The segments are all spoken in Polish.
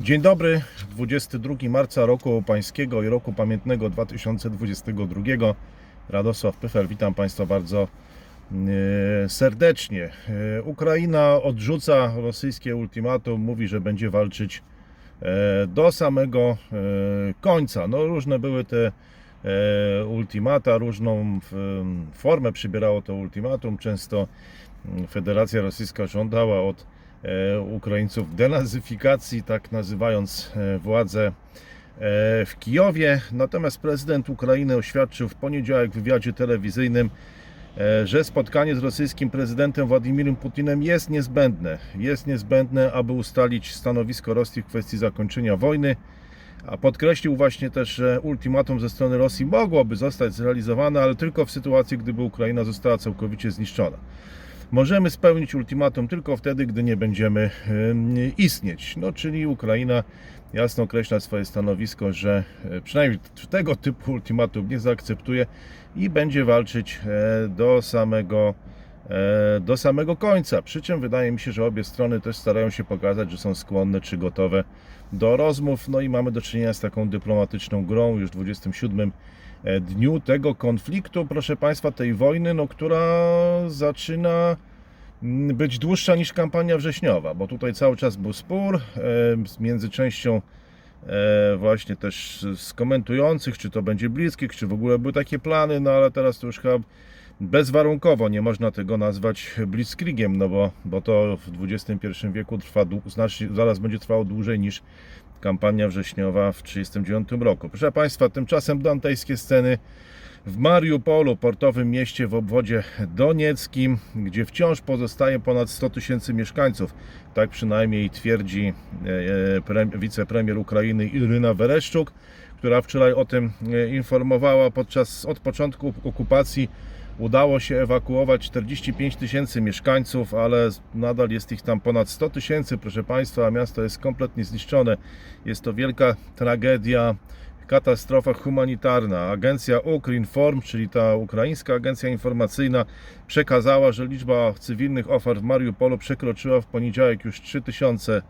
Dzień dobry, 22 marca roku pańskiego i roku pamiętnego 2022. Radosław Pyfel, witam Państwa bardzo e, serdecznie. E, Ukraina odrzuca rosyjskie ultimatum, mówi, że będzie walczyć e, do samego końca. No, różne były te ultimata, różną formę przybierało to ultimatum. Często mm, Federacja Rosyjska żądała od Ukraińców denazyfikacji, tak nazywając e, władze e, w Kijowie. Natomiast prezydent Ukrainy oświadczył w poniedziałek w wywiadzie telewizyjnym, e, że spotkanie z rosyjskim prezydentem Władimirem Putinem jest niezbędne. Jest niezbędne, aby ustalić stanowisko Rosji w kwestii zakończenia wojny. A podkreślił właśnie też, że ultimatum ze strony Rosji mogłoby zostać zrealizowane, ale tylko w sytuacji, gdyby Ukraina została całkowicie zniszczona. Możemy spełnić ultimatum tylko wtedy, gdy nie będziemy em, istnieć. No, czyli Ukraina jasno określa swoje stanowisko, że e, przynajmniej tego typu ultimatum nie zaakceptuje i będzie walczyć e, do samego, e, do samego końca. Przy czym wydaje mi się, że obie strony też starają się pokazać, że są skłonne czy gotowe do rozmów. No i mamy do czynienia z taką dyplomatyczną grą już w 27 e, dniu tego konfliktu, proszę Państwa, tej wojny, no, która zaczyna mm, być dłuższa niż kampania wrześniowa, bo tutaj cały czas był spór e, między częścią e, właśnie też z komentujących, czy to będzie bliskich, czy w ogóle były takie plany, no ale teraz to już chyba bezwarunkowo nie można tego nazwać blitzkriegiem, no bo, bo to w XXI wieku trwa, znacznie, zaraz będzie trwało dłużej niż kampania wrześniowa w 1939 roku. Proszę Państwa, tymczasem dantejskie sceny w Mariupolu, portowym mieście w obwodzie donieckim, gdzie wciąż pozostaje ponad 100 tysięcy mieszkańców. Tak przynajmniej twierdzi e, e, pre- wicepremier Ukrainy Iryna Wereszczuk, która wczoraj o tym e, informowała. Podczas od początku okupacji udało się ewakuować 45 tysięcy mieszkańców, ale nadal jest ich tam ponad 100 tysięcy, proszę Państwa, a miasto jest kompletnie zniszczone. Jest to wielka tragedia katastrofa humanitarna. Agencja Ukrinform, czyli ta ukraińska agencja informacyjna, przekazała, że liczba cywilnych ofiar w Mariupolu przekroczyła w poniedziałek już 3000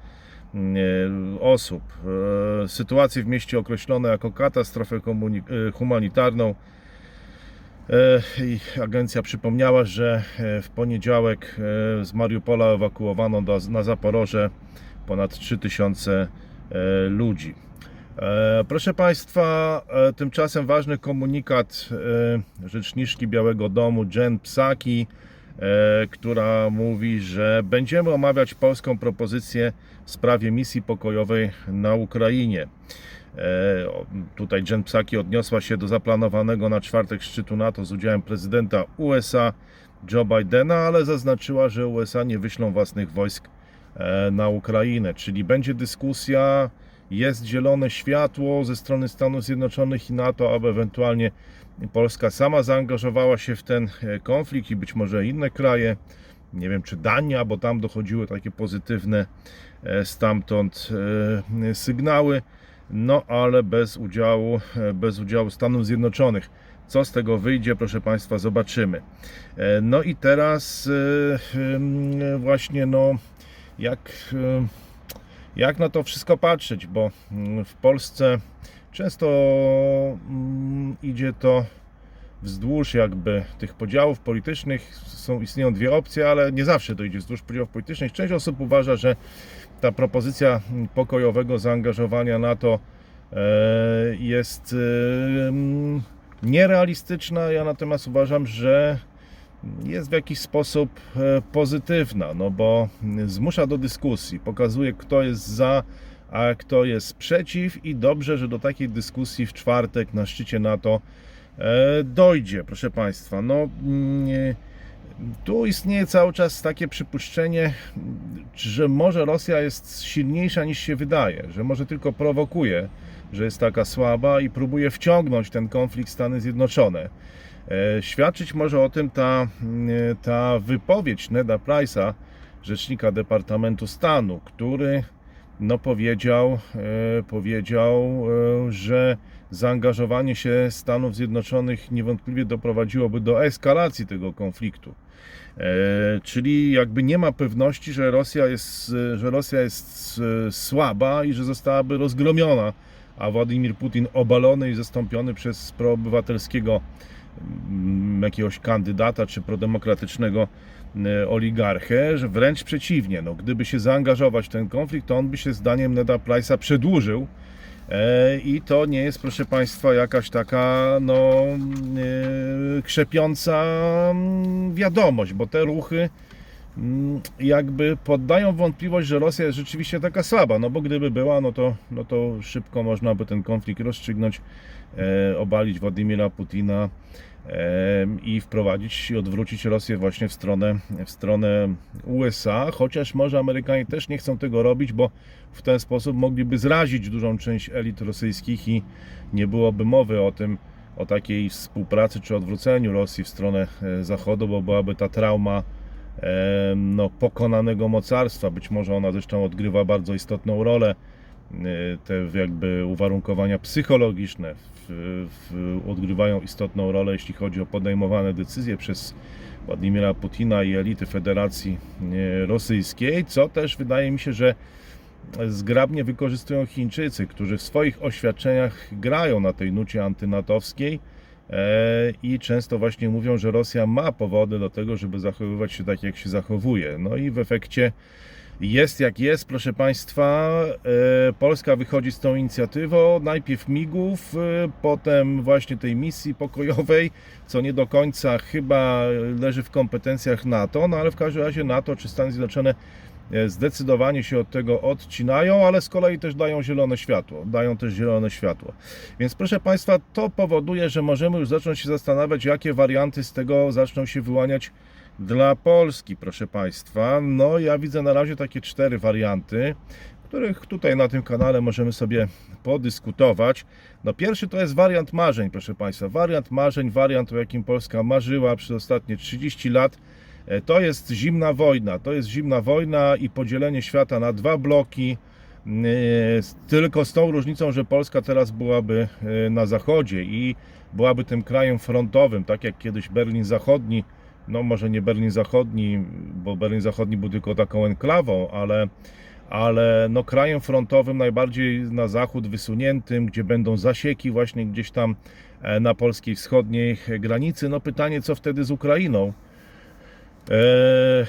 mm, osób. E, Sytuację w mieście określono jako katastrofę e, humanitarną. E, agencja przypomniała, że e, w poniedziałek e, z Mariupola ewakuowano do, na Zaporoże ponad 3000 e, ludzi. Proszę Państwa, tymczasem ważny komunikat rzeczniczki Białego Domu Jen Psaki, która mówi, że będziemy omawiać polską propozycję w sprawie misji pokojowej na Ukrainie. E, Tutaj Jen Psaki odniosła się do zaplanowanego na czwartek szczytu NATO z udziałem prezydenta USA Joe Bidena, ale zaznaczyła, że USA nie wyślą własnych wojsk e, na Ukrainę, czyli będzie dyskusja, jest zielone światło ze strony Stanów Zjednoczonych i NATO, aby ewentualnie Polska sama zaangażowała się w ten e, konflikt i być może inne kraje, nie wiem czy Dania, bo tam dochodziły takie pozytywne stamtąd sygnały, no ale bez udziału, e, bez udziału Stanów Zjednoczonych. Co z tego wyjdzie, proszę Państwa, zobaczymy. E, No i teraz e, właśnie no jak jak na to wszystko patrzeć, bo mm, w Polsce często mm, idzie to wzdłuż jakby tych podziałów politycznych. Są, istnieją dwie opcje, ale nie zawsze to idzie wzdłuż podziałów politycznych. Część osób uważa, że ta propozycja pokojowego zaangażowania NATO e, jest e, mm, nierealistyczna. Ja natomiast uważam, że jest w jakiś sposób e, pozytywna, no bo zmusza do dyskusji, pokazuje kto jest za, a kto jest przeciw i dobrze, że do takiej dyskusji w czwartek na szczycie NATO dojdzie, proszę Państwa. No, mm, tu istnieje cały czas takie przypuszczenie, że może Rosja jest silniejsza niż się wydaje, że może tylko prowokuje, że jest taka słaba i próbuje wciągnąć ten konflikt Stany Zjednoczone. E, Świadczyć może o tym ta, mm, ta wypowiedź Neda Price'a, rzecznika Departamentu Stanu, który no powiedział, e, powiedział, e, że zaangażowanie się Stanów Zjednoczonych niewątpliwie doprowadziłoby do eskalacji tego konfliktu. E, czyli jakby nie ma pewności, że Rosja jest, e, że Rosja jest e, słaba i że zostałaby rozgromiona, a Władimir Putin obalony i zastąpiony przez proobywatelskiego mm, jakiegoś kandydata czy prodemokratycznego oligarchę, że wręcz przeciwnie, no, gdyby się zaangażować w ten konflikt, to on by się zdaniem Neda Price'a przedłużył I to nie jest, proszę Państwa, jakaś taka no, e, krzepiąca mm, wiadomość, bo te ruchy mm, jakby poddają wątpliwość, że Rosja jest rzeczywiście taka słaba, no bo gdyby była, no to, no to szybko można by ten konflikt rozstrzygnąć, e, obalić Władimira Putina i wprowadzić i odwrócić Rosję właśnie w stronę, w stronę USA, chociaż może Amerykanie też nie chcą tego robić, bo w ten sposób mogliby zrazić dużą część elit rosyjskich i nie byłoby mowy o tym, o takiej współpracy czy odwróceniu Rosji w stronę e, Zachodu, bo byłaby ta trauma no, pokonanego mocarstwa. Być może ona zresztą odgrywa bardzo istotną rolę Y, te jakby uwarunkowania psychologiczne w, odgrywają istotną rolę, jeśli chodzi o podejmowane decyzje przez Władimira Putina i elity Federacji y, Rosyjskiej, co też wydaje mi się, że zgrabnie wykorzystują Chińczycy, którzy w swoich oświadczeniach grają na tej nucie antynatowskiej e, i często właśnie mówią, że Rosja ma powody do tego, żeby zachowywać się tak, jak się zachowuje. No i w efekcie jest jak jest, proszę Państwa. E, Polska wychodzi z tą inicjatywą. Najpierw migów, e, potem właśnie tej misji pokojowej, co nie do końca chyba leży w kompetencjach NATO, no ale w każdym razie NATO czy Stany Zjednoczone e, zdecydowanie się od tego odcinają, ale z kolei też dają zielone światło. Dają też zielone światło. Więc proszę Państwa, to powoduje, że możemy już zacząć się zastanawiać, jakie warianty z tego zaczną się wyłaniać dla Polski, proszę Państwa. No, ja widzę na razie takie cztery warianty, których tutaj na tym kanale możemy sobie podyskutować. No, pierwszy to jest wariant marzeń, proszę Państwa. Wariant marzeń, wariant, o jakim Polska marzyła przez ostatnie 30 lat. E, to jest zimna wojna. To jest zimna wojna i podzielenie świata na dwa bloki. E, tylko z tą różnicą, że Polska teraz byłaby e, na zachodzie i byłaby tym krajem frontowym, tak jak kiedyś Berlin Zachodni no może nie Berlin Zachodni, bo Berlin Zachodni był tylko taką enklawą, ale, ale no krajem frontowym najbardziej na zachód wysuniętym, gdzie będą zasieki właśnie gdzieś tam e, na polskiej wschodniej granicy. No pytanie, co wtedy z Ukrainą? E,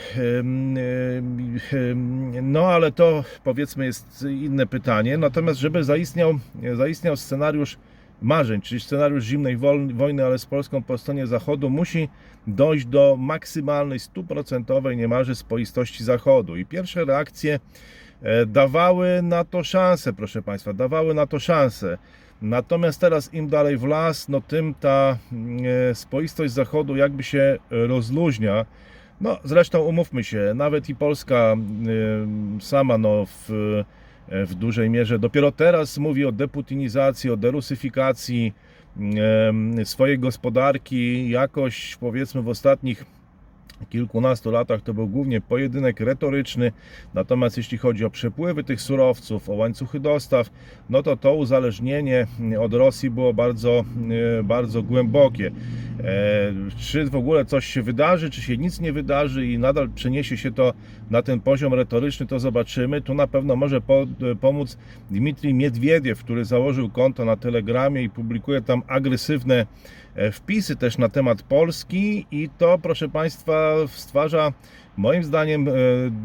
no, ale to powiedzmy jest inne pytanie. Natomiast, żeby zaistniał, zaistniał scenariusz marzeń, czyli scenariusz zimnej wojny, ale z Polską po stronie Zachodu, musi dojść do maksymalnej, stuprocentowej niemalże spoistości Zachodu. I pierwsze reakcje e, dawały na to szansę, proszę Państwa, dawały na to szansę. Natomiast teraz im dalej w las, no tym ta e, spoistość Zachodu jakby się rozluźnia. No zresztą umówmy się, nawet i Polska e, sama no w E, w dużej mierze. Dopiero teraz mówi o deputinizacji, o derusyfikacji swojej gospodarki. Jakoś powiedzmy w ostatnich kilkunastu latach to był głównie pojedynek retoryczny, natomiast jeśli chodzi o przepływy tych surowców, o łańcuchy dostaw, no to to uzależnienie od Rosji było bardzo, e, bardzo głębokie. E, czy w ogóle coś się wydarzy, czy się nic nie wydarzy i nadal przeniesie się to na ten poziom retoryczny, to zobaczymy. Tu na pewno może pomóc Dmitrij Miedwiediew, który założył konto na Telegramie i publikuje tam agresywne E, wpisy też na temat Polski i to, proszę Państwa, stwarza moim zdaniem e,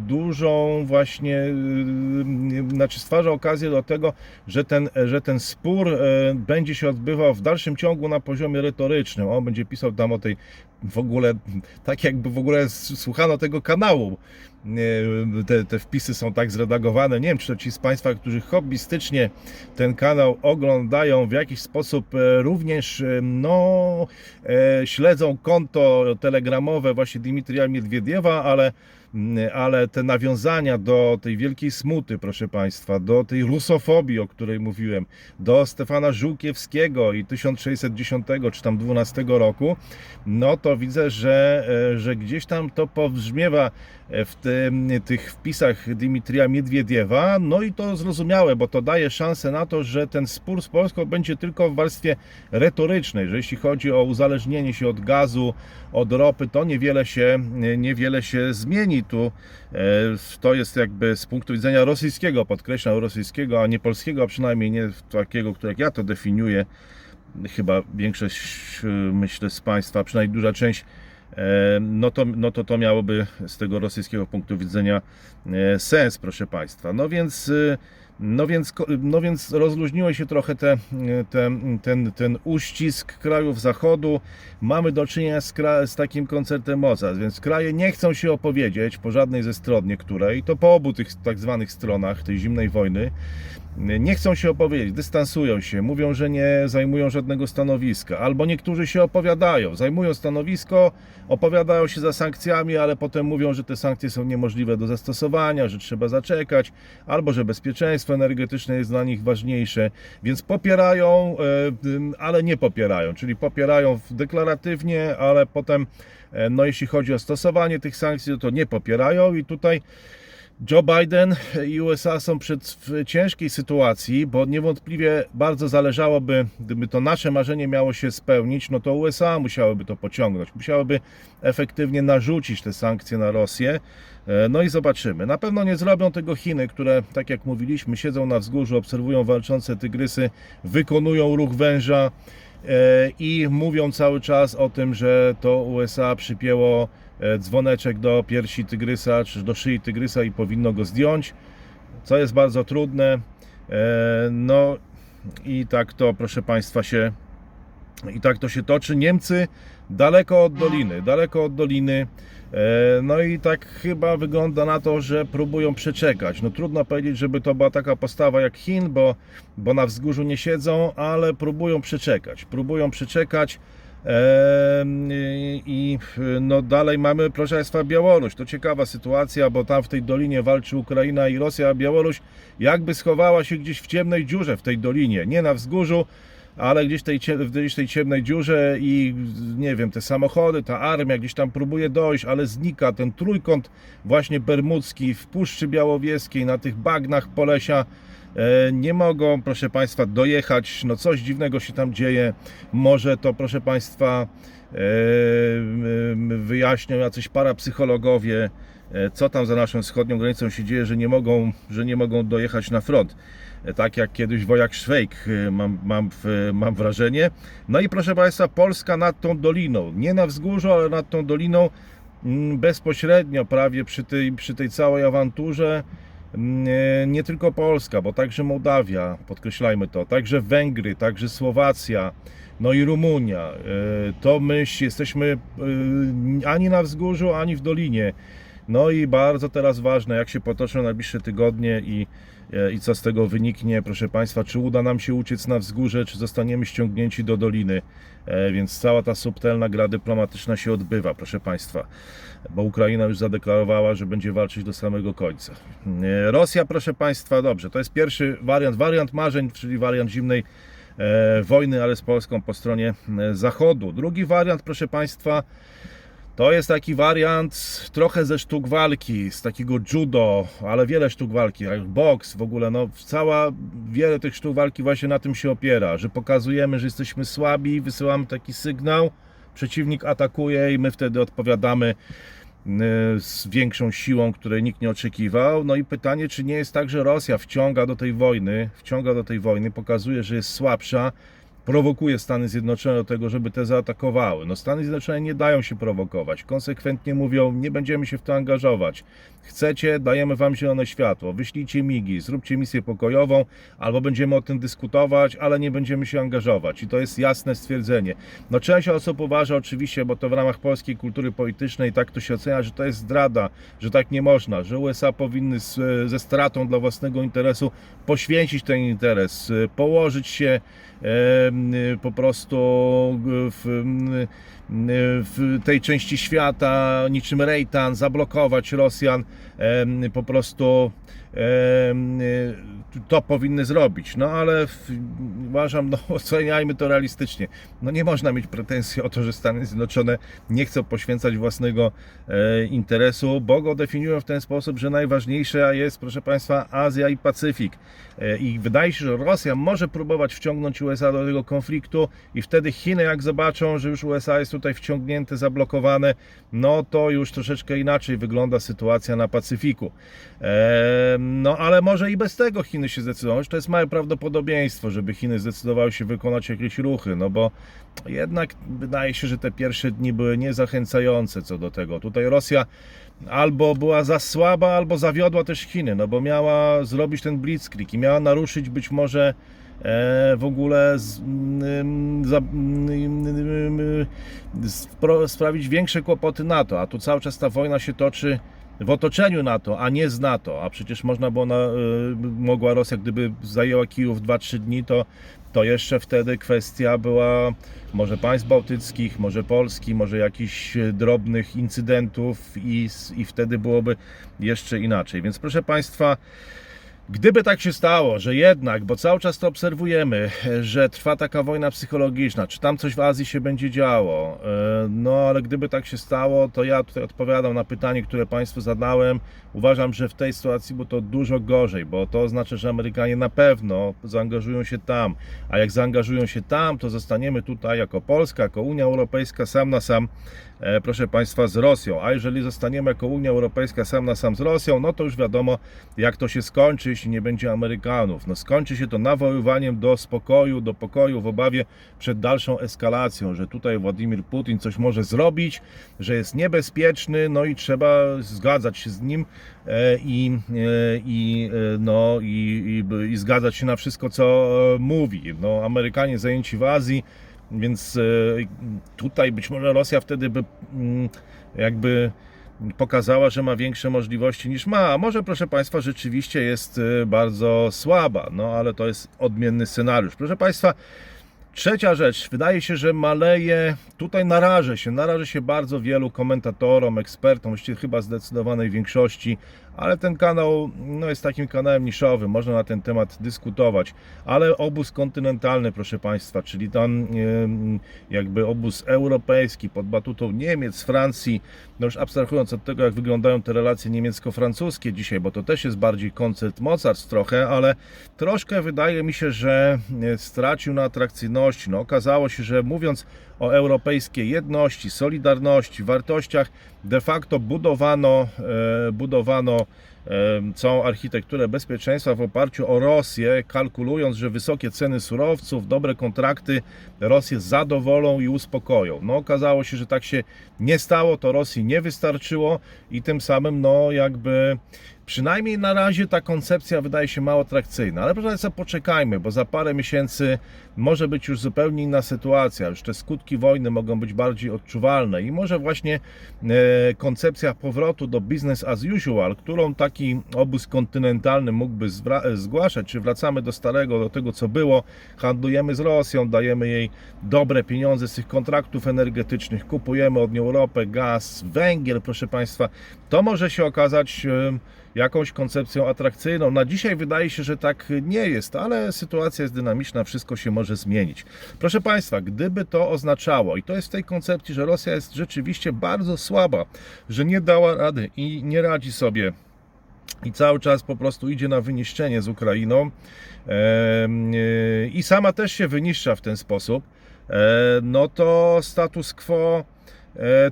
dużą właśnie, e, znaczy stwarza okazję do tego, że ten, że ten spór będzie się odbywał w dalszym ciągu na poziomie retorycznym. On będzie pisał tam o tej w ogóle, tak jakby w ogóle słuchano tego kanału. Te, te wpisy są tak zredagowane. Nie wiem, czy to ci z Państwa, którzy hobbystycznie ten kanał oglądają, w jakiś sposób e, również e, no, e, śledzą konto telegramowe właśnie Dimitrija Miedwiediewa, ale ale te nawiązania do tej wielkiej smuty, proszę Państwa, do tej rusofobii, o której mówiłem, do Stefana Żółkiewskiego i 1610 czy tam 12 roku, no to widzę, że, e, że gdzieś tam to pobrzmiewa w tym, tych wpisach Dimitrija Miedwiediewa, no i to zrozumiałe, bo to daje szansę na to, że ten spór z Polską będzie tylko w warstwie retorycznej, że jeśli chodzi o uzależnienie się od gazu, od ropy, to niewiele się, niewiele się zmieni E, To jest jakby z punktu widzenia rosyjskiego, podkreślam rosyjskiego, a nie polskiego, a przynajmniej nie takiego, które ja to definiuję. Chyba większość, e, myślę, z Państwa, przynajmniej duża część E, no to, no to to miałoby z tego rosyjskiego punktu widzenia sens, proszę Państwa. No więc, no więc, no więc rozluźniło się trochę te, te, ten, ten uścisk krajów zachodu. Mamy do czynienia z, z takim koncertem mocarstw, więc kraje nie chcą się opowiedzieć po żadnej ze stron niektórej, to po obu tych tak zwanych stronach tej zimnej wojny nie chcą się opowiedzieć, dystansują się, mówią, że nie zajmują żadnego stanowiska, albo niektórzy się opowiadają, zajmują stanowisko, opowiadają się za sankcjami, ale potem mówią, że te sankcje są niemożliwe do zastosowania, że trzeba zaczekać, albo że bezpieczeństwo energetyczne jest dla nich ważniejsze, więc popierają, e, ale nie popierają, czyli popierają deklaratywnie, ale potem, e, no jeśli chodzi o stosowanie tych sankcji, to nie popierają i tutaj Joe Biden i USA są przed w ciężkiej sytuacji, bo niewątpliwie bardzo zależałoby, gdyby to nasze marzenie miało się spełnić, no to USA musiałyby to pociągnąć, musiałyby efektywnie narzucić te sankcje na Rosję. E, No i zobaczymy. Na pewno nie zrobią tego Chiny, które, tak jak mówiliśmy, siedzą na wzgórzu, obserwują walczące tygrysy, wykonują ruch węża e, i mówią cały czas o tym, że to USA przypięło dzwoneczek do piersi tygrysa, czy do szyi tygrysa i powinno go zdjąć, co jest bardzo trudne. E, No i tak to, proszę Państwa, się i tak to się toczy. Niemcy daleko od doliny, daleko od doliny. E, No i tak chyba wygląda na to, że próbują przeczekać. No trudno powiedzieć, żeby to była taka postawa jak Chin, bo, bo na wzgórzu nie siedzą, ale próbują przeczekać. Próbują przeczekać. I no dalej mamy, proszę Państwa, Białoruś. To ciekawa sytuacja, bo tam w tej dolinie walczy Ukraina i Rosja, a Białoruś jakby schowała się gdzieś w ciemnej dziurze w tej dolinie. Nie na wzgórzu, ale gdzieś tej, gdzieś tej ciemnej dziurze i nie wiem, te samochody, ta armia gdzieś tam próbuje dojść, ale znika ten trójkąt właśnie bermudzki w Puszczy Białowieskiej, na tych bagnach Polesia. E, Nie mogą, proszę Państwa, dojechać. No coś dziwnego się tam dzieje. Może to, proszę Państwa, e, wyjaśnią jacyś parapsychologowie, e, co tam za naszą wschodnią granicą się dzieje, że nie mogą, że nie mogą dojechać na front. Tak jak kiedyś wojak Szwejk, mam, mam, mam wrażenie. No i proszę Państwa, Polska nad tą doliną, nie na wzgórzu, ale nad tą doliną, bezpośrednio prawie przy tej, przy tej całej awanturze, nie, tylko Polska, bo także Mołdawia, podkreślajmy to, także Węgry, także Słowacja, no i Rumunia. E, To my jesteśmy e, ani na wzgórzu, ani w dolinie. No i bardzo teraz ważne, jak się potoczą najbliższe tygodnie i, i co z tego wyniknie, proszę Państwa, czy uda nam się uciec na wzgórze, czy zostaniemy ściągnięci do doliny. E, Więc cała ta subtelna gra dyplomatyczna się odbywa, proszę Państwa, bo Ukraina już zadeklarowała, że będzie walczyć do samego końca. E, Rosja, proszę Państwa, dobrze, to jest pierwszy wariant, wariant marzeń, czyli wariant zimnej e, wojny, ale z Polską po stronie e, zachodu. Drugi wariant, proszę Państwa, to jest taki wariant trochę ze sztuk walki, z takiego judo, ale wiele sztuk walki, jak boks w ogóle, no cała, wiele tych sztuk walki właśnie na tym się opiera, że pokazujemy, że jesteśmy słabi, wysyłamy taki sygnał, przeciwnik atakuje i my wtedy odpowiadamy y, z większą siłą, której nikt nie oczekiwał. No i pytanie, czy nie jest tak, że Rosja wciąga do tej wojny, wciąga do tej wojny, pokazuje, że jest słabsza, prowokuje Stany Zjednoczone do tego, żeby te zaatakowały. No Stany Zjednoczone nie dają się prowokować. Konsekwentnie mówią, nie będziemy się w to angażować. Chcecie, dajemy wam zielone światło. Wyślijcie migi, zróbcie misję pokojową, albo będziemy o tym dyskutować, ale nie będziemy się angażować. I to jest jasne stwierdzenie. No część osób uważa oczywiście, bo to w ramach polskiej kultury politycznej tak to się ocenia, że to jest zdrada, że tak nie można, że USA powinny z, ze stratą dla własnego interesu poświęcić ten interes, położyć się, po prostu w, y, w tej części świata niczym Rejtan zablokować Rosjan po prostu to powinny zrobić. No ale uważam, no oceniajmy to realistycznie. No nie można mieć pretensji o to, że Stany Zjednoczone nie chcą poświęcać własnego e, interesu, bo go definiują w ten sposób, że najważniejsza jest, proszę Państwa, Azja i Pacyfik. E, I wydaje się, że Rosja może próbować wciągnąć USA do tego konfliktu i wtedy Chiny, jak zobaczą, że już USA jest tutaj wciągnięte, zablokowane, no to już troszeczkę inaczej wygląda sytuacja na Pacyfiku. E, no ale może i bez tego Chiny się zdecydowały. To jest małe prawdopodobieństwo, żeby Chiny zdecydowały się wykonać jakieś ruchy, no bo jednak wydaje się, że te pierwsze dni były niezachęcające co do tego. Tutaj Rosja albo była za słaba, albo zawiodła też Chiny, no bo miała zrobić ten blitzkrieg i miała naruszyć być może e, w ogóle z, mm, za, mm, spro- sprawić większe kłopoty NATO, a tu cały czas ta wojna się toczy w otoczeniu NATO, a nie z NATO, a przecież można było, na, y, mogła Rosja, gdyby zajęła Kijów 2-3 dni, to, to jeszcze wtedy kwestia była może państw bałtyckich, może Polski, może jakichś e, drobnych incydentów i, i wtedy byłoby jeszcze inaczej. Więc proszę Państwa, Gdyby tak się stało, że jednak, bo cały czas to obserwujemy, że trwa taka wojna psychologiczna, czy tam coś w Azji się będzie działo, e, no ale gdyby tak się stało, to ja tutaj odpowiadam na pytanie, które Państwu zadałem. Uważam, że w tej sytuacji było to dużo gorzej, bo to oznacza, że Amerykanie na pewno zaangażują się tam, a jak zaangażują się tam, to zostaniemy tutaj jako Polska, jako Unia Europejska sam na sam, e, proszę Państwa, z Rosją. A jeżeli zostaniemy jako Unia Europejska sam na sam z Rosją, no to już wiadomo, jak to się skończy, jeśli nie będzie Amerykanów. No skończy się to nawoływaniem do spokoju, do pokoju w obawie przed dalszą eskalacją, że tutaj Władimir Putin coś może zrobić, że jest niebezpieczny, no i trzeba zgadzać się z nim e, i, e, i, e, no, i, i, i zgadzać się na wszystko, co mówi. No, Amerykanie zajęci w Azji, więc tutaj być może Rosja wtedy by mm, jakby pokazała, że ma większe możliwości niż ma. Może, proszę Państwa, rzeczywiście jest y, bardzo słaba, no ale to jest odmienny scenariusz. Proszę Państwa, trzecia rzecz. Wydaje się, że maleje, tutaj narażę się, narażę się bardzo wielu komentatorom, ekspertom, właściwie chyba zdecydowanej większości, ale ten kanał no, jest takim kanałem niszowym, można na ten temat dyskutować, ale obóz kontynentalny, proszę Państwa, czyli tam jakby obóz europejski pod batutą Niemiec, Francji, no już abstrahując od tego, jak wyglądają te relacje niemiecko-francuskie dzisiaj, bo to też jest bardziej koncert mocarstw trochę, ale troszkę wydaje mi się, że e, stracił na atrakcyjności. No, okazało się, że mówiąc o europejskiej jedności, solidarności, wartościach, de facto budowano, e, budowano e, całą architekturę bezpieczeństwa w oparciu o Rosję, kalkulując, że wysokie ceny surowców, dobre kontrakty Rosję zadowolą i uspokoją. No okazało się, że tak się nie stało, to Rosji nie wystarczyło i tym samym no jakby przynajmniej na razie ta koncepcja wydaje się mało atrakcyjna. Ale proszę Państwa, poczekajmy, bo za parę miesięcy może być już zupełnie inna sytuacja. Już te skutki wojny mogą być bardziej odczuwalne i może właśnie e, koncepcja powrotu do business as usual, którą taki obóz kontynentalny mógłby zwra- zgłaszać, czy wracamy do starego, do tego co było, handlujemy z Rosją, dajemy jej dobre pieniądze z tych kontraktów energetycznych, kupujemy od niej Europę, gaz, węgiel, proszę Państwa, to może się okazać e, jakąś koncepcją atrakcyjną. Na dzisiaj wydaje się, że tak nie jest, ale sytuacja jest dynamiczna, wszystko się może zmienić. Proszę Państwa, gdyby to oznaczało, i to jest w tej koncepcji, że Rosja jest rzeczywiście bardzo słaba, że nie dała rady i nie radzi sobie i cały czas po prostu idzie na wyniszczenie z Ukrainą e, i sama też się wyniszcza w ten sposób, e, no to status quo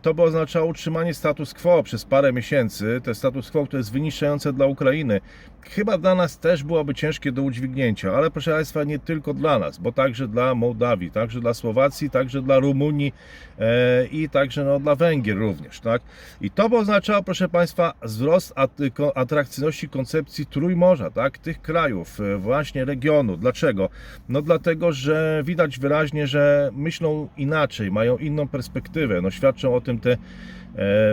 to by oznaczało utrzymanie status quo przez parę miesięcy. To status quo, które jest wyniszczające dla Ukrainy. Chyba dla nas też byłoby ciężkie do udźwignięcia, ale proszę Państwa, nie tylko dla nas, bo także dla Mołdawii, także dla Słowacji, także dla Rumunii e, i także no, dla Węgier również. Tak? I to by oznaczało, proszę Państwa, wzrost atrakcyjności koncepcji Trójmorza, tak? tych krajów, e, właśnie regionu. Dlaczego? No dlatego, że widać wyraźnie, że myślą inaczej, mają inną perspektywę. No, świadczą o tym te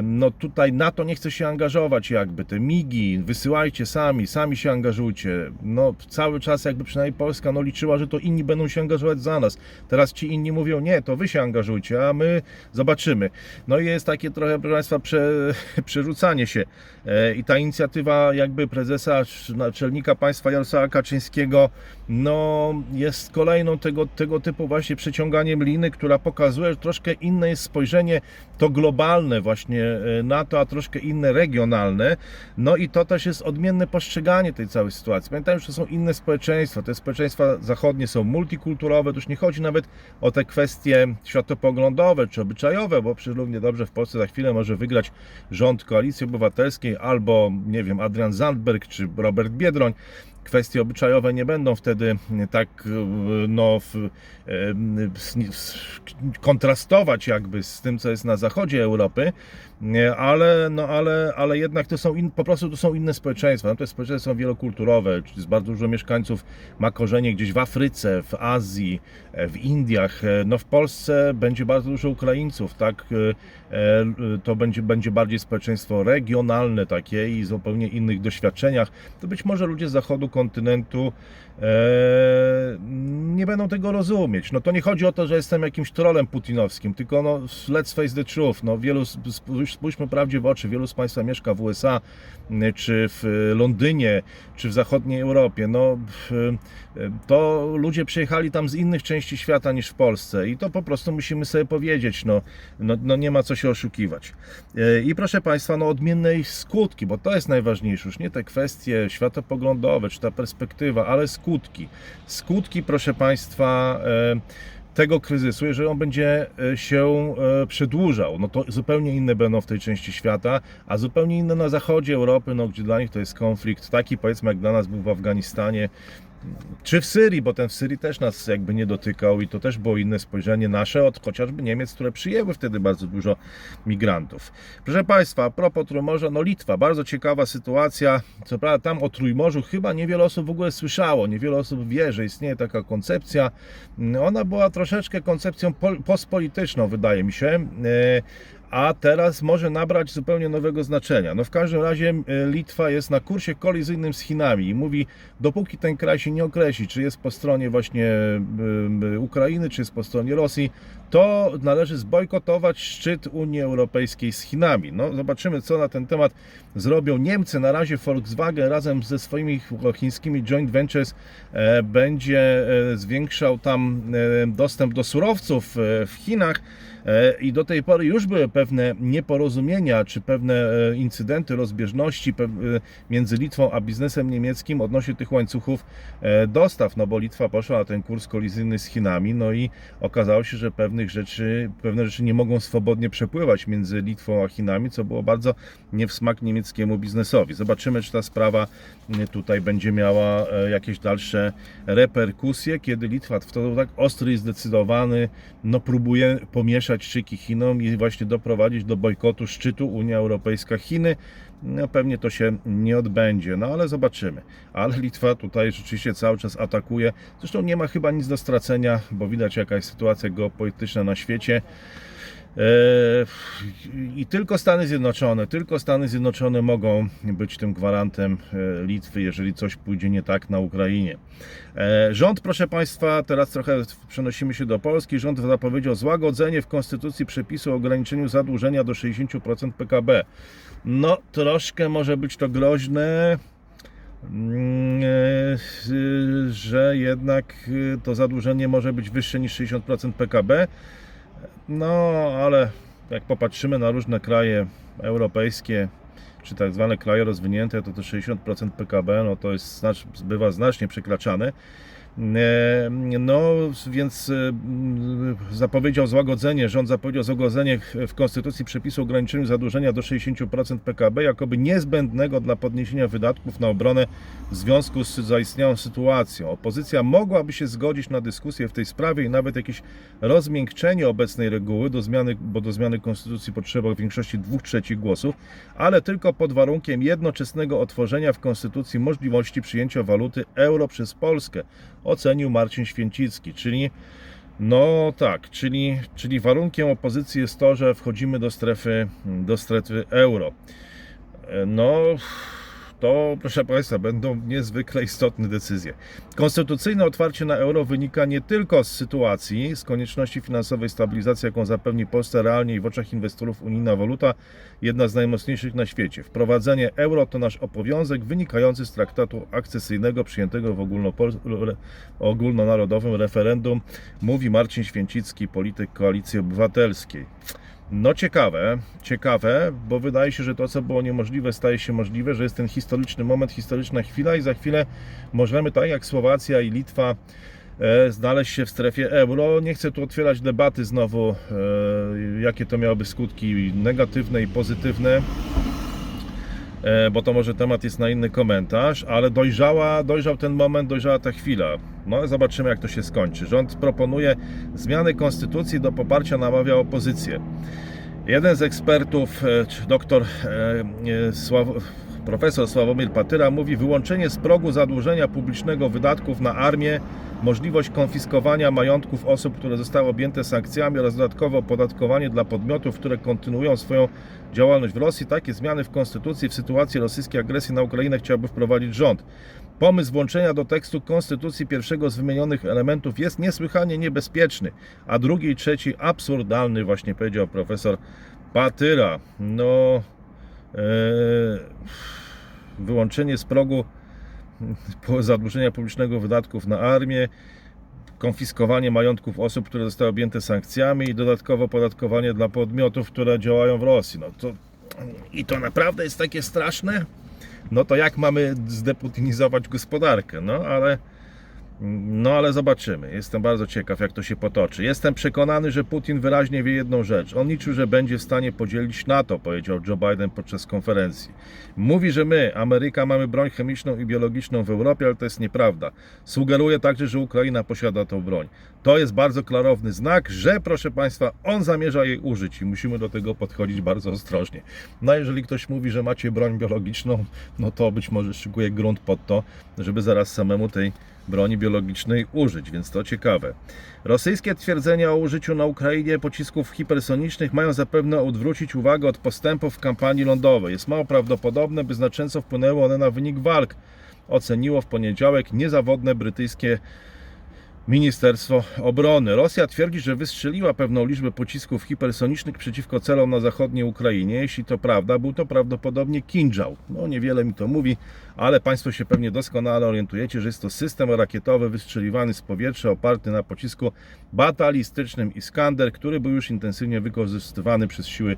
No tutaj NATO nie chce się angażować jakby, te migi, wysyłajcie sami, sami się angażujcie. No cały czas jakby przynajmniej Polska no liczyła, że to inni będą się angażować za nas. Teraz ci inni mówią, nie, to wy się angażujcie, a my zobaczymy. No i jest takie trochę, proszę Państwa, prze, przerzucanie się. E, I ta inicjatywa jakby prezesa, naczelnika państwa Jarosława Kaczyńskiego, no jest kolejną tego, tego typu właśnie przeciąganiem liny, która pokazuje, że troszkę inne jest spojrzenie, to globalne właśnie e, na to, a troszkę inne regionalne. No i to też jest odmienne postrzeganie tej całej sytuacji. Pamiętajmy, że to są inne społeczeństwa. Te społeczeństwa zachodnie są multikulturowe. To już nie chodzi nawet o te kwestie światopoglądowe czy obyczajowe, bo przecież równie dobrze w Polsce za chwilę może wygrać rząd Koalicji Obywatelskiej albo, nie wiem, Adrian Zandberg czy Robert Biedroń kwestie obyczajowe nie będą wtedy tak no, em, s- kontrastować jakby z tym, co jest na zachodzie Europy, ale, no, ale, ale jednak to są in, po prostu to są inne społeczeństwa. No, te społeczeństwa są wielokulturowe, czyli bardzo dużo mieszkańców ma korzenie gdzieś w Afryce, w Azji, e, w Indiach. E, No w Polsce będzie bardzo dużo Ukraińców, tak? E, To będzie, będzie bardziej społeczeństwo regionalne takie i zupełnie innych doświadczeniach. To być może ludzie z zachodu kontynentu nie będą tego rozumieć. No to nie chodzi o to, że jestem jakimś trolem putinowskim, tylko no let's face the truth. No wielu, spójrz- spójrzmy prawdzie w oczy, wielu z Państwa mieszka w USA, m, czy w Londynie, czy w zachodniej Europie. No w- to ludzie przyjechali tam z innych części świata niż w Polsce i to po prostu musimy sobie powiedzieć, no, no, no nie ma co się oszukiwać. E, I proszę Państwa, no odmienne ich skutki, bo to jest najważniejsze, już nie te kwestie światopoglądowe, czy ta perspektywa, ale skutki. Skutki, proszę Państwa, e, tego kryzysu, jeżeli on będzie e, się e, przedłużał, no to zupełnie inne będą w tej części świata, a zupełnie inne na zachodzie Europy, no gdzie dla nich to jest konflikt taki powiedzmy jak dla nas był w Afganistanie, czy w Syrii, bo ten w Syrii też nas jakby nie dotykał i to też było inne spojrzenie nasze od chociażby Niemiec, które przyjęły wtedy bardzo dużo migrantów. Proszę Państwa, a propos Trójmorza, no Litwa, bardzo ciekawa sytuacja. Co prawda tam o Trójmorzu chyba niewiele osób w ogóle słyszało, niewiele osób wie, że istnieje taka koncepcja. Ona była troszeczkę koncepcją pol- postpolityczną, wydaje mi się. A teraz może nabrać zupełnie nowego znaczenia. No w każdym razie e, Litwa jest na kursie kolizyjnym z Chinami i mówi, dopóki ten kraj się nie określi, czy jest po stronie właśnie e, e, Ukrainy, czy jest po stronie Rosji, to należy zbojkotować szczyt Unii Europejskiej z Chinami. No zobaczymy, co na ten temat zrobią Niemcy. Na razie Volkswagen razem ze swoimi chińskimi joint ventures będzie zwiększał tam dostęp do surowców w Chinach. E, I do tej pory już były pewne nieporozumienia, czy pewne e, incydenty, rozbieżności e, między Litwą a biznesem niemieckim odnośnie tych łańcuchów dostaw, no bo Litwa poszła na ten kurs kolizyjny z Chinami, no i okazało się, że pewnych rzeczy, pewne rzeczy nie mogą swobodnie przepływać między Litwą a Chinami, co było bardzo nie w smak niemieckiemu biznesowi. Zobaczymy, czy ta sprawa tutaj będzie miała jakieś dalsze reperkusje, kiedy Litwa w to tak ostry i zdecydowany, no próbuje pomieszać szyki Chinom i właśnie doprowadzić do bojkotu szczytu Unia Europejska-Chiny. No pewnie to się nie odbędzie, no ale zobaczymy. Ale Litwa tutaj rzeczywiście cały czas atakuje. Zresztą nie ma chyba nic do stracenia, bo widać jaka jest sytuacja geopolityczna na świecie. Eee, I tylko Stany Zjednoczone, tylko Stany Zjednoczone mogą być tym gwarantem e, Litwy, jeżeli coś pójdzie nie tak na Ukrainie. E, Rząd, proszę Państwa, teraz trochę przenosimy się do Polski. Rząd zapowiedział złagodzenie w Konstytucji przepisu o ograniczeniu zadłużenia do 60% PKB. No, troszkę może być to groźne, mm, e, że jednak e, to zadłużenie może być wyższe niż 60% PKB. No, ale jak popatrzymy na różne kraje europejskie, czy tak zwane kraje rozwinięte, to to 60% PKB, no to jest bywa znacznie przekraczane. E, No, więc e, zapowiedział złagodzenie, rząd zapowiedział złagodzenie w Konstytucji przepisu o ograniczeniu zadłużenia do 60% PKB, jakoby niezbędnego dla podniesienia wydatków na obronę w związku z zaistniałą sytuacją. Opozycja mogłaby się zgodzić na dyskusję w tej sprawie i nawet jakieś rozmiękczenie obecnej reguły, do zmiany, bo do zmiany Konstytucji potrzeba większości dwóch trzecich głosów, ale tylko pod warunkiem jednoczesnego otworzenia w Konstytucji możliwości przyjęcia waluty euro przez Polskę, ocenił Marcin Święcicki, czyli No tak, czyli, czyli warunkiem opozycji jest to, że wchodzimy do strefy, do strefy euro. E, No, to proszę Państwa, będą niezwykle istotne decyzje. Konstytucyjne otwarcie na euro wynika nie tylko z sytuacji, z konieczności finansowej stabilizacji, jaką zapewni Polsce realnie i w oczach inwestorów unijna waluta, jedna z najmocniejszych na świecie. Wprowadzenie euro to nasz obowiązek wynikający z traktatu akcesyjnego przyjętego w ogólnonarodowym referendum, mówi Marcin Święcicki, polityk Koalicji Obywatelskiej. No ciekawe, ciekawe, bo wydaje się, że to, co było niemożliwe, staje się możliwe, że jest ten historyczny moment, historyczna chwila i za chwilę możemy, tak jak Słowacja i Litwa, e, znaleźć się w strefie euro. Nie chcę tu otwierać debaty znowu, e, jakie to miałoby skutki negatywne i pozytywne, bo to może temat jest na inny komentarz, ale dojrzała, dojrzał ten moment, dojrzała ta chwila. No zobaczymy, jak to się skończy. Rząd proponuje zmiany konstytucji, do poparcia namawia opozycję. Jeden z ekspertów, e, e, e, Sław, profesor Sławomir Patyra mówi wyłączenie z progu zadłużenia publicznego wydatków na armię, możliwość konfiskowania majątków osób, które zostały objęte sankcjami oraz dodatkowe opodatkowanie dla podmiotów, które kontynuują swoją działalność w Rosji. Takie zmiany w konstytucji w sytuacji rosyjskiej agresji na Ukrainę chciałby wprowadzić rząd. Pomysł włączenia do tekstu konstytucji pierwszego z wymienionych elementów jest niesłychanie niebezpieczny, a drugi i trzeci absurdalny, właśnie powiedział profesor Patyra. No, wyłączenie z progu zadłużenia publicznego wydatków na armię, konfiskowanie majątków osób, które zostały objęte sankcjami i dodatkowo opodatkowanie dla podmiotów, które działają w Rosji. No to, I to naprawdę jest takie straszne? No to jak mamy zdeputinizować gospodarkę? No ale no ale zobaczymy. Jestem bardzo ciekaw, jak to się potoczy. Jestem przekonany, że Putin wyraźnie wie jedną rzecz. On liczył, że będzie w stanie podzielić NATO, powiedział Joe Biden podczas konferencji. Mówi, że my, Ameryka, mamy broń chemiczną i biologiczną w Europie, ale to jest nieprawda. Sugeruje także, że Ukraina posiada tą broń. To jest bardzo klarowny znak, że, proszę Państwa, on zamierza jej użyć i musimy do tego podchodzić bardzo ostrożnie. No jeżeli ktoś mówi, że macie broń biologiczną, no to być może szykuje grunt pod to, żeby zaraz samemu tej broni biologicznej użyć, więc to ciekawe. Rosyjskie twierdzenia o użyciu na Ukrainie pocisków hipersonicznych mają zapewne odwrócić uwagę od postępów w kampanii lądowej. Jest mało prawdopodobne, by znacząco wpłynęły one na wynik walk, oceniło w poniedziałek niezawodne brytyjskie Ministerstwo Obrony. Rosja twierdzi, że wystrzeliła pewną liczbę pocisków hipersonicznych przeciwko celom na zachodniej Ukrainie. Jeśli to prawda, był to prawdopodobnie Kinżał. No niewiele mi to mówi, ale Państwo się pewnie doskonale orientujecie, że jest to system rakietowy wystrzeliwany z powietrza oparty na pocisku batalistycznym Iskander, który był już intensywnie wykorzystywany przez siły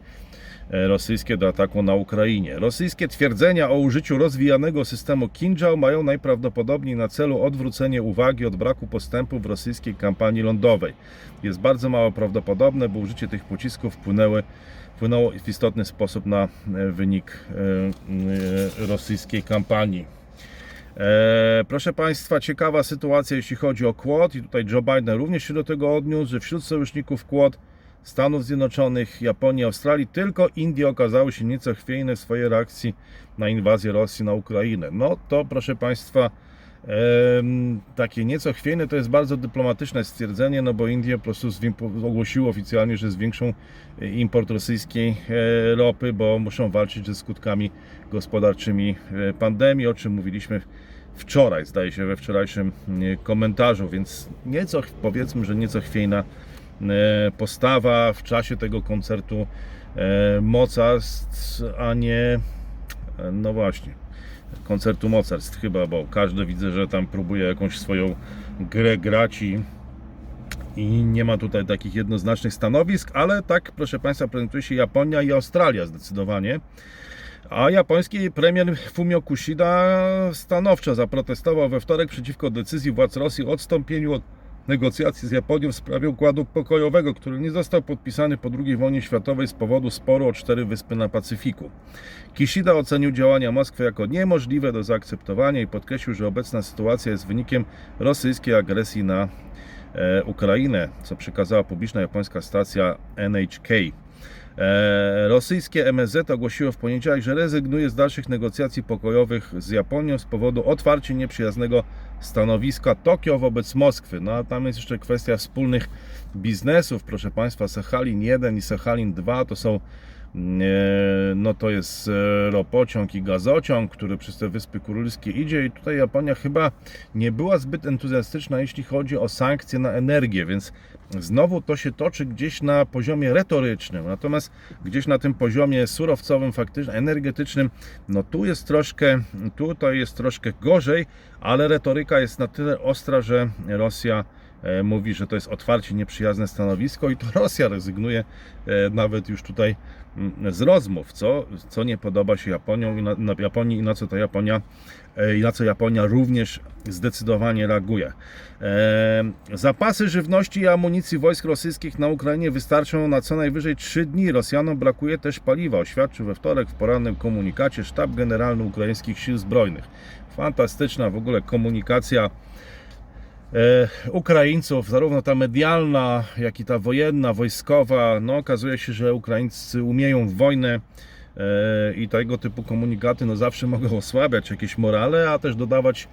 rosyjskie do ataku na Ukrainie. Rosyjskie twierdzenia o użyciu rozwijanego systemu Kinżał mają najprawdopodobniej na celu odwrócenie uwagi od braku postępu w rosyjskiej kampanii lądowej. Jest bardzo mało prawdopodobne, bo użycie tych pocisków wpłynęły, wpłynęło w istotny sposób na e, wynik e, e, rosyjskiej kampanii. E, proszę Państwa, ciekawa sytuacja, jeśli chodzi o Quad i tutaj Joe Biden również się do tego odniósł, że wśród sojuszników Quad Stanów Zjednoczonych, Japonii, Australii tylko Indie okazały się nieco chwiejne w swojej reakcji na inwazję Rosji na Ukrainę. No to proszę Państwa, takie nieco chwiejne to jest bardzo dyplomatyczne stwierdzenie, no bo Indie po prostu ogłosiły oficjalnie, że zwiększą e, import rosyjskiej e, ropy, bo muszą walczyć ze skutkami gospodarczymi e, pandemii, o czym mówiliśmy wczoraj, zdaje się, we wczorajszym komentarzu, więc nieco, powiedzmy, że nieco chwiejna postawa w czasie tego koncertu e, mocarstw, a nie, e, no właśnie, koncertu mocarstw chyba, bo każdy widzę, że tam próbuje jakąś swoją grę grać i, i nie ma tutaj takich jednoznacznych stanowisk, ale tak, proszę Państwa, prezentuje się Japonia i Australia zdecydowanie. A japoński premier Fumio Kishida stanowczo zaprotestował we wtorek przeciwko decyzji władz Rosji o odstąpieniu od negocjacji z Japonią w sprawie układu pokojowego, który nie został podpisany po II wojnie światowej z powodu sporu o cztery wyspy na Pacyfiku. Kishida ocenił działania Moskwy jako niemożliwe do zaakceptowania i podkreślił, że obecna sytuacja jest wynikiem rosyjskiej agresji na e, Ukrainę, co przekazała publiczna japońska stacja NHK. E, rosyjskie MSZ ogłosiło w poniedziałek, że rezygnuje z dalszych negocjacji pokojowych z Japonią z powodu otwarcie nieprzyjaznego stanowiska Tokio wobec Moskwy. No a tam jest jeszcze kwestia wspólnych biznesów, proszę Państwa, Sachalin 1 i Sachalin 2 to są mm, e, no to jest e, ropociąg i gazociąg, który przez te Wyspy Kurylskie idzie i tutaj Japonia chyba nie była zbyt entuzjastyczna, jeśli chodzi o sankcje na energię, więc znowu to się toczy gdzieś na poziomie retorycznym, natomiast gdzieś na tym poziomie surowcowym, faktycznym, energetycznym, no tu jest troszkę, tutaj jest troszkę gorzej, ale retoryka jest na tyle ostra, że Rosja e, mówi, że to jest otwarcie nieprzyjazne stanowisko i to Rosja rezygnuje e, nawet już tutaj z rozmów, co, co nie podoba się Japonią na, na Japonii i na co to Japonia e, i na co Japonia również zdecydowanie reaguje. E, zapasy żywności i amunicji wojsk rosyjskich na Ukrainie wystarczą na co najwyżej 3 dni. Rosjanom brakuje też paliwa, oświadczył we wtorek w porannym komunikacie Sztab Generalny Ukraińskich Sił Zbrojnych. Fantastyczna w ogóle komunikacja Ukraińców, zarówno ta medialna, jak i ta wojenna, wojskowa. No, okazuje się, że Ukraińcy umieją wojnę e, i tego typu komunikaty no, zawsze mogą osłabiać jakieś morale, a też dodawać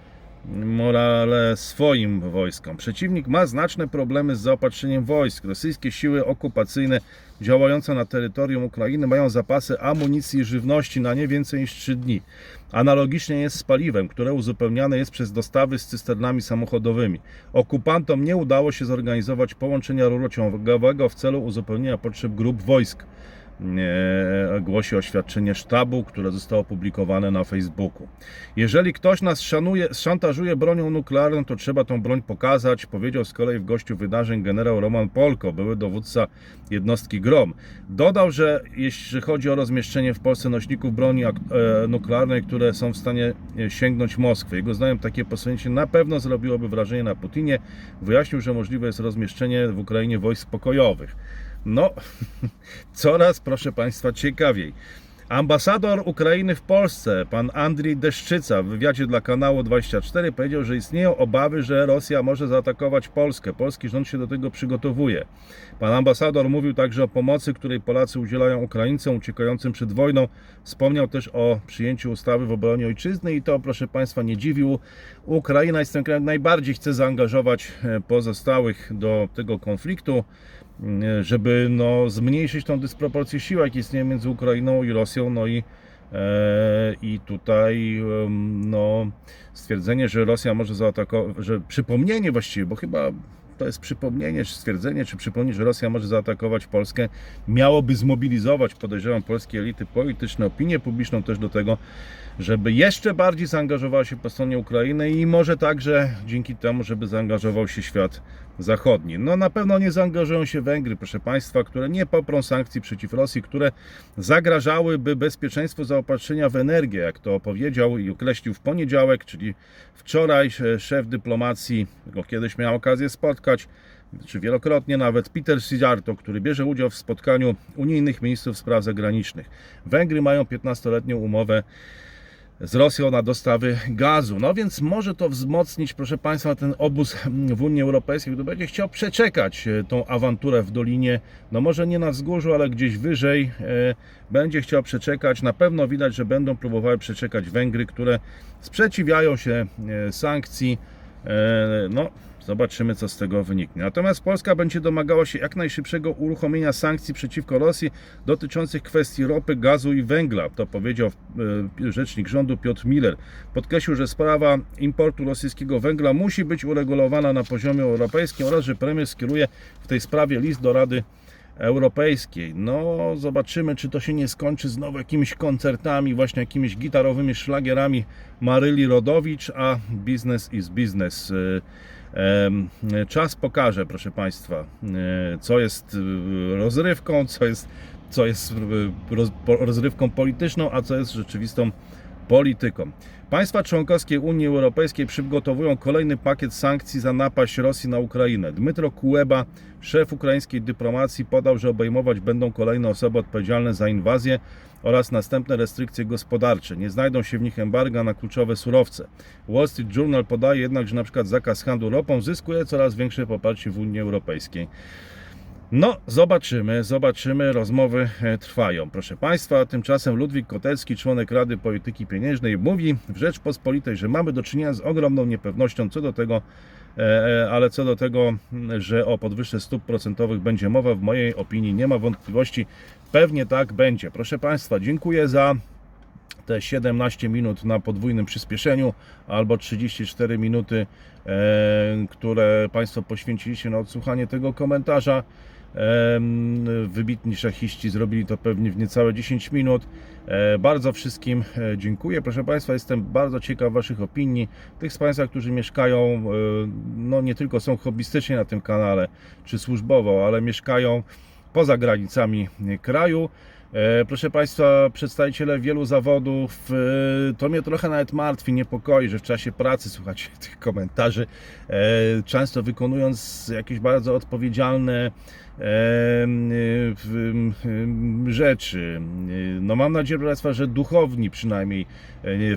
morale swoim wojskom. Przeciwnik ma znaczne problemy z zaopatrzeniem wojsk. Rosyjskie siły okupacyjne działające na terytorium Ukrainy mają zapasy amunicji i żywności na nie więcej niż 3 dni. Analogicznie jest z paliwem, które uzupełniane jest przez dostawy z cysternami samochodowymi. Okupantom nie udało się zorganizować połączenia rurociągowego w celu uzupełnienia potrzeb grup wojsk głosi oświadczenie sztabu, które zostało opublikowane na Facebooku. Jeżeli ktoś nas szanuje, szantażuje bronią nuklearną, to trzeba tą broń pokazać, powiedział z kolei w gościu wydarzeń generał Roman Polko, były dowódca jednostki GROM. Dodał, że jeśli chodzi o rozmieszczenie w Polsce nośników broni e, nuklearnej, które są w stanie e, sięgnąć Moskwy, jego zdaniem takie posunięcie na pewno zrobiłoby wrażenie na Putinie. Wyjaśnił, że możliwe jest rozmieszczenie w Ukrainie wojsk pokojowych. No, coraz, proszę Państwa, ciekawiej. Ambasador Ukrainy w Polsce, pan Andrii Deszczyca, w wywiadzie dla kanału 24 powiedział, że istnieją obawy, że Rosja może zaatakować Polskę. Polski rząd się do tego przygotowuje. Pan ambasador mówił także o pomocy, której Polacy udzielają Ukraińcom uciekającym przed wojną. Wspomniał też o przyjęciu ustawy w obronie ojczyzny i to, proszę Państwa, nie dziwił. Ukraina jest tym krajem, najbardziej chce zaangażować e, pozostałych do tego konfliktu żeby no, zmniejszyć tą dysproporcję sił, jak istnieje między Ukrainą i Rosją, no i, e, i tutaj no, stwierdzenie, że Rosja może zaatakować, że przypomnienie właściwie, bo chyba to jest przypomnienie, czy stwierdzenie, czy przypomnienie, że Rosja może zaatakować Polskę, miałoby zmobilizować, podejrzewam, polskie elity polityczne, opinię publiczną też do tego, żeby jeszcze bardziej zaangażowała się po stronie Ukrainy i może także dzięki temu, żeby zaangażował się świat zachodni. No na pewno nie zaangażują się Węgry, proszę Państwa, które nie poprą sankcji przeciw Rosji, które zagrażałyby bezpieczeństwu zaopatrzenia w energię, jak to powiedział i określił w poniedziałek, czyli wczoraj szef dyplomacji, go kiedyś miałem okazję spotkać, czy wielokrotnie nawet Peter Sijarto, który bierze udział w spotkaniu unijnych ministrów spraw zagranicznych. Węgry mają 15-letnią umowę z Rosją na dostawy gazu. No więc może to wzmocnić, proszę Państwa, ten obóz w Unii Europejskiej, który będzie chciał przeczekać e, tą awanturę w Dolinie, no może nie na wzgórzu, ale gdzieś wyżej, e, będzie chciał przeczekać. Na pewno widać, że będą próbowały przeczekać Węgry, które sprzeciwiają się e, sankcji. No, Zobaczymy, co z tego wyniknie. Natomiast Polska będzie domagała się jak najszybszego uruchomienia sankcji przeciwko Rosji dotyczących kwestii ropy, gazu i węgla. To powiedział e, rzecznik rządu Piotr Miller. Podkreślił, że sprawa importu rosyjskiego węgla musi być uregulowana na poziomie europejskim oraz, że premier skieruje w tej sprawie list do Rady Europejskiej. No, zobaczymy, czy to się nie skończy znowu jakimiś koncertami, właśnie jakimiś gitarowymi szlagierami Maryli Rodowicz, a business is business. Czas pokaże, proszę Państwa, e, co jest e, rozrywką, co jest, co jest e, rozrywką polityczną, a co jest rzeczywistą polityką. Państwa członkowskie Unii Europejskiej przygotowują kolejny pakiet sankcji za napaść Rosji na Ukrainę. Dmytro Kuleba, szef ukraińskiej dyplomacji, podał, że obejmować będą kolejne osoby odpowiedzialne za inwazję oraz następne restrykcje gospodarcze. Nie znajdą się w nich embarga na kluczowe surowce. Wall Street Journal podaje jednak, że np. zakaz handlu ropą zyskuje coraz większe poparcie w Unii Europejskiej. No, zobaczymy, zobaczymy. Rozmowy e, trwają. Proszę Państwa, tymczasem Ludwik Kotelski, członek Rady Polityki Pieniężnej, mówi w Rzeczpospolitej, że mamy do czynienia z ogromną niepewnością co do tego, e, ale co do tego, m, że o podwyżce stóp procentowych będzie mowa, w mojej opinii nie ma wątpliwości. Pewnie tak będzie. Proszę Państwa, dziękuję za te 17 minut na podwójnym przyspieszeniu albo 34 minuty, e, które Państwo poświęciliście na odsłuchanie tego komentarza. Wybitni szachiści zrobili to pewnie w niecałe 10 minut. E, Bardzo wszystkim e, dziękuję. Proszę Państwa, jestem bardzo ciekaw Waszych opinii. Tych z Państwa, którzy mieszkają, e, no nie tylko są hobbystycznie na tym kanale, czy służbowo, ale mieszkają poza granicami kraju. E, Proszę Państwa, przedstawiciele wielu zawodów, e, to mnie trochę nawet martwi, niepokoi, że w czasie pracy słuchacie tych komentarzy, e, często wykonując jakieś bardzo odpowiedzialne rzeczy. No mam nadzieję, proszę Państwa, że duchowni przynajmniej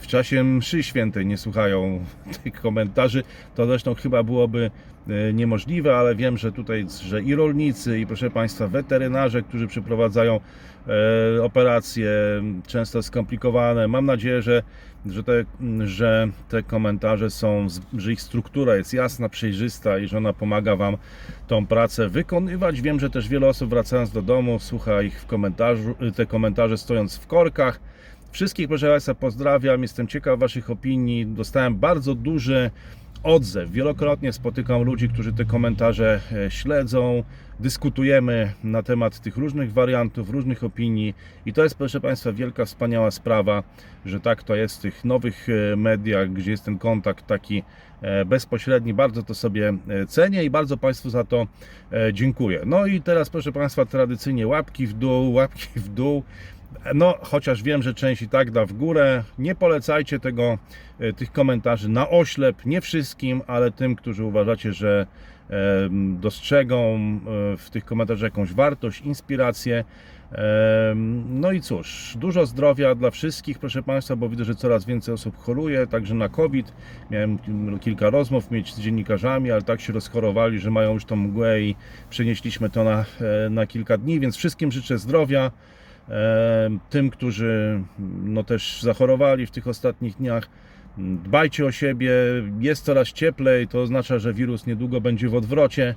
w czasie mszy świętej nie słuchają tych komentarzy. To zresztą chyba byłoby niemożliwe, ale wiem, że tutaj, że i rolnicy, i proszę Państwa, weterynarze, którzy przeprowadzają operacje często skomplikowane. Mam nadzieję, że, że, te, że te komentarze są, że ich struktura jest jasna, przejrzysta i że ona pomaga Wam tą pracę wykonywać. Wiem, że też wiele osób wracając do domu słucha ich w komentarzu, te komentarze stojąc w korkach. Wszystkich proszę Państwa pozdrawiam, jestem ciekaw Waszych opinii. Dostałem bardzo duży odzew. Wielokrotnie spotykam ludzi, którzy te komentarze e, śledzą. Dyskutujemy na temat tych różnych wariantów, różnych opinii i to jest, proszę Państwa, wielka, wspaniała sprawa, że tak to jest w tych nowych e, mediach, gdzie jest ten kontakt taki e, bezpośredni. Bardzo to sobie cenię i bardzo Państwu za to dziękuję. No i teraz, proszę Państwa, tradycyjnie łapki w dół, łapki w dół. No, chociaż wiem, że część i tak da w górę. Nie polecajcie tego, e, tych komentarzy na oślep, nie wszystkim, ale tym, którzy uważacie, że dostrzegą e, w tych komentarzach jakąś wartość, inspirację. No i cóż, dużo zdrowia dla wszystkich, proszę Państwa, bo widzę, że coraz więcej osób choruje, także na COVID. Miałem kilka rozmów mieć z dziennikarzami, ale tak się rozchorowali, że mają już tą mgłę i przenieśliśmy to na, e, na kilka dni, więc wszystkim życzę zdrowia. Tym, którzy no też zachorowali w tych ostatnich dniach, dbajcie o siebie. Jest coraz cieplej, to oznacza, że wirus niedługo będzie w odwrocie,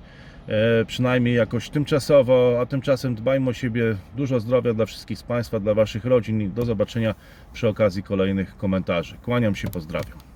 e, przynajmniej jakoś tymczasowo, a tymczasem dbajmy o siebie. Dużo zdrowia dla wszystkich z Państwa, dla Waszych rodzin i do zobaczenia przy okazji kolejnych komentarzy. Kłaniam się, pozdrawiam.